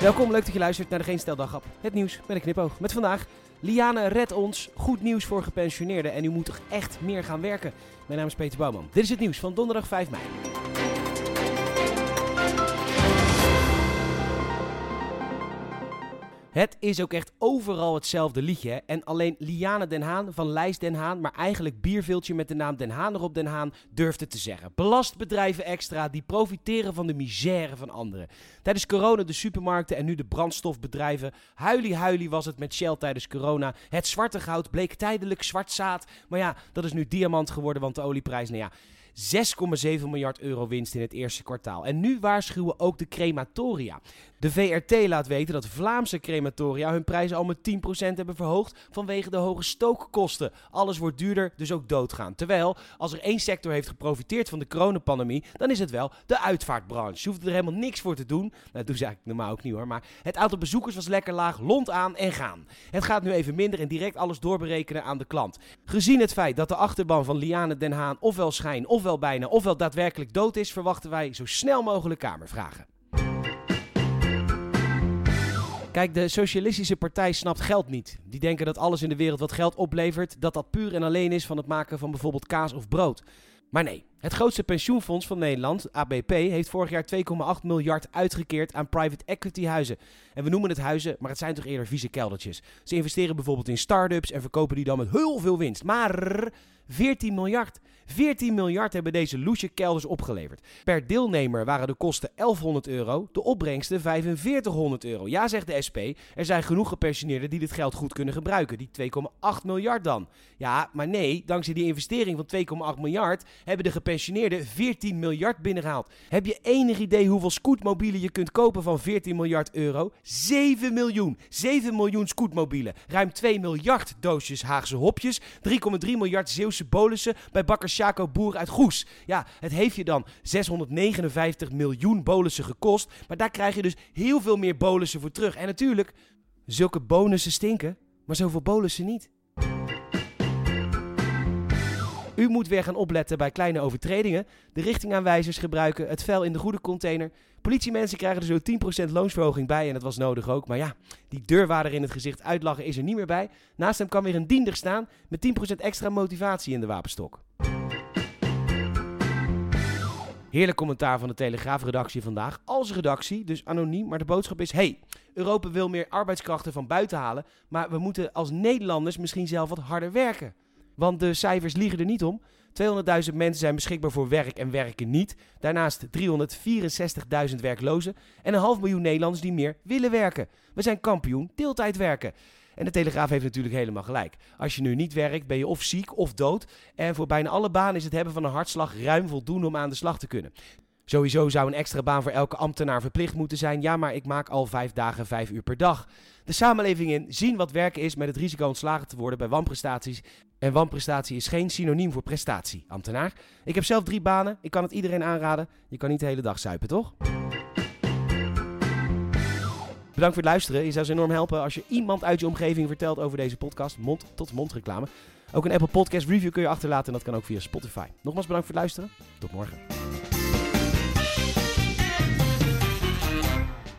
Welkom, leuk dat je luistert naar de Geen Stel Daghap. Het nieuws met een knipoog. Met vandaag, Liane red ons. Goed nieuws voor gepensioneerden en u moet toch echt meer gaan werken. Mijn naam is Peter Bouwman. Dit is het nieuws van donderdag 5 mei. Het is ook echt overal hetzelfde liedje. En alleen Liane Den Haan van Lijs Den Haan, maar eigenlijk bierveeltje met de naam Den Haan erop Den Haan, durft het te zeggen. Belast bedrijven extra die profiteren van de misère van anderen. Tijdens corona de supermarkten en nu de brandstofbedrijven. Huilie huilie was het met Shell tijdens corona. Het zwarte goud bleek tijdelijk zwart zaad. Maar ja, dat is nu diamant geworden, want de olieprijs, nou ja... 6,7 miljard euro winst in het eerste kwartaal. En nu waarschuwen ook de crematoria. De VRT laat weten dat Vlaamse crematoria hun prijzen al met 10% hebben verhoogd vanwege de hoge stookkosten. Alles wordt duurder, dus ook doodgaan. Terwijl, als er één sector heeft geprofiteerd van de coronapandemie, dan is het wel de uitvaartbranche. Je hoeft er helemaal niks voor te doen. Nou, dat doen ze eigenlijk normaal ook niet hoor. Maar het aantal bezoekers was lekker laag, lont aan en gaan. Het gaat nu even minder en direct alles doorberekenen aan de klant. Gezien het feit dat de achterban van Liane Den Haan ofwel schijn, ofwel bijna, ofwel daadwerkelijk dood is, verwachten wij zo snel mogelijk kamervragen. Kijk, de Socialistische Partij snapt geld niet. Die denken dat alles in de wereld wat geld oplevert, dat dat puur en alleen is van het maken van bijvoorbeeld kaas of brood. Maar nee, het grootste pensioenfonds van Nederland, ABP, heeft vorig jaar 2,8 miljard uitgekeerd aan private equity huizen. En we noemen het huizen, maar het zijn toch eerder vieze keldertjes. Ze investeren bijvoorbeeld in start-ups en verkopen die dan met heel veel winst. Maar 14 miljard. 14 miljard hebben deze loesje kelders opgeleverd. Per deelnemer waren de kosten 1100 euro, de opbrengsten 4500 euro. Ja, zegt de SP, er zijn genoeg gepensioneerden die dit geld goed kunnen gebruiken. Die 2,8 miljard dan. Ja, maar nee, dankzij die investering van 2,8 miljard hebben de gepensioneerden 14 miljard binnengehaald. Heb je enig idee hoeveel scootmobielen je kunt kopen van 14 miljard euro? 7 miljoen. 7 miljoen scootmobielen. Ruim 2 miljard doosjes Haagse hopjes. 3,3 miljard Zeeuwse bolussen bij bakker Chaco Boer uit Goes. Ja, het heeft je dan 659 miljoen bolussen gekost. Maar daar krijg je dus heel veel meer bolussen voor terug. En natuurlijk, zulke bonussen stinken, maar zoveel bolussen niet. U moet weer gaan opletten bij kleine overtredingen. De richtingaanwijzers gebruiken, het vel in de goede container. Politiemensen krijgen er zo 10% loonsverhoging bij en dat was nodig ook. Maar ja, die deurwaarder in het gezicht uitlachen is er niet meer bij. Naast hem kan weer een diender staan met 10% extra motivatie in de wapenstok. Heerlijk commentaar van de Telegraaf-redactie vandaag. Als redactie, dus anoniem, maar de boodschap is... hey, Europa wil meer arbeidskrachten van buiten halen... maar we moeten als Nederlanders misschien zelf wat harder werken. Want de cijfers liegen er niet om. 200.000 mensen zijn beschikbaar voor werk en werken niet. Daarnaast 364.000 werklozen. En een half miljoen Nederlanders die meer willen werken. We zijn kampioen deeltijd werken. En de Telegraaf heeft natuurlijk helemaal gelijk. Als je nu niet werkt, ben je of ziek of dood. En voor bijna alle banen is het hebben van een hartslag ruim voldoende om aan de slag te kunnen. Sowieso zou een extra baan voor elke ambtenaar verplicht moeten zijn. Ja, maar ik maak al vijf dagen vijf uur per dag. De samenleving in zien wat werken is met het risico ontslagen te worden bij wanprestaties. En wanprestatie is geen synoniem voor prestatie, ambtenaar. Ik heb zelf drie banen. Ik kan het iedereen aanraden. Je kan niet de hele dag zuipen, toch? Bedankt voor het luisteren. Je zou ze enorm helpen als je iemand uit je omgeving vertelt over deze podcast. Mond-tot-mond reclame. Ook een Apple Podcast review kun je achterlaten en dat kan ook via Spotify. Nogmaals bedankt voor het luisteren. Tot morgen.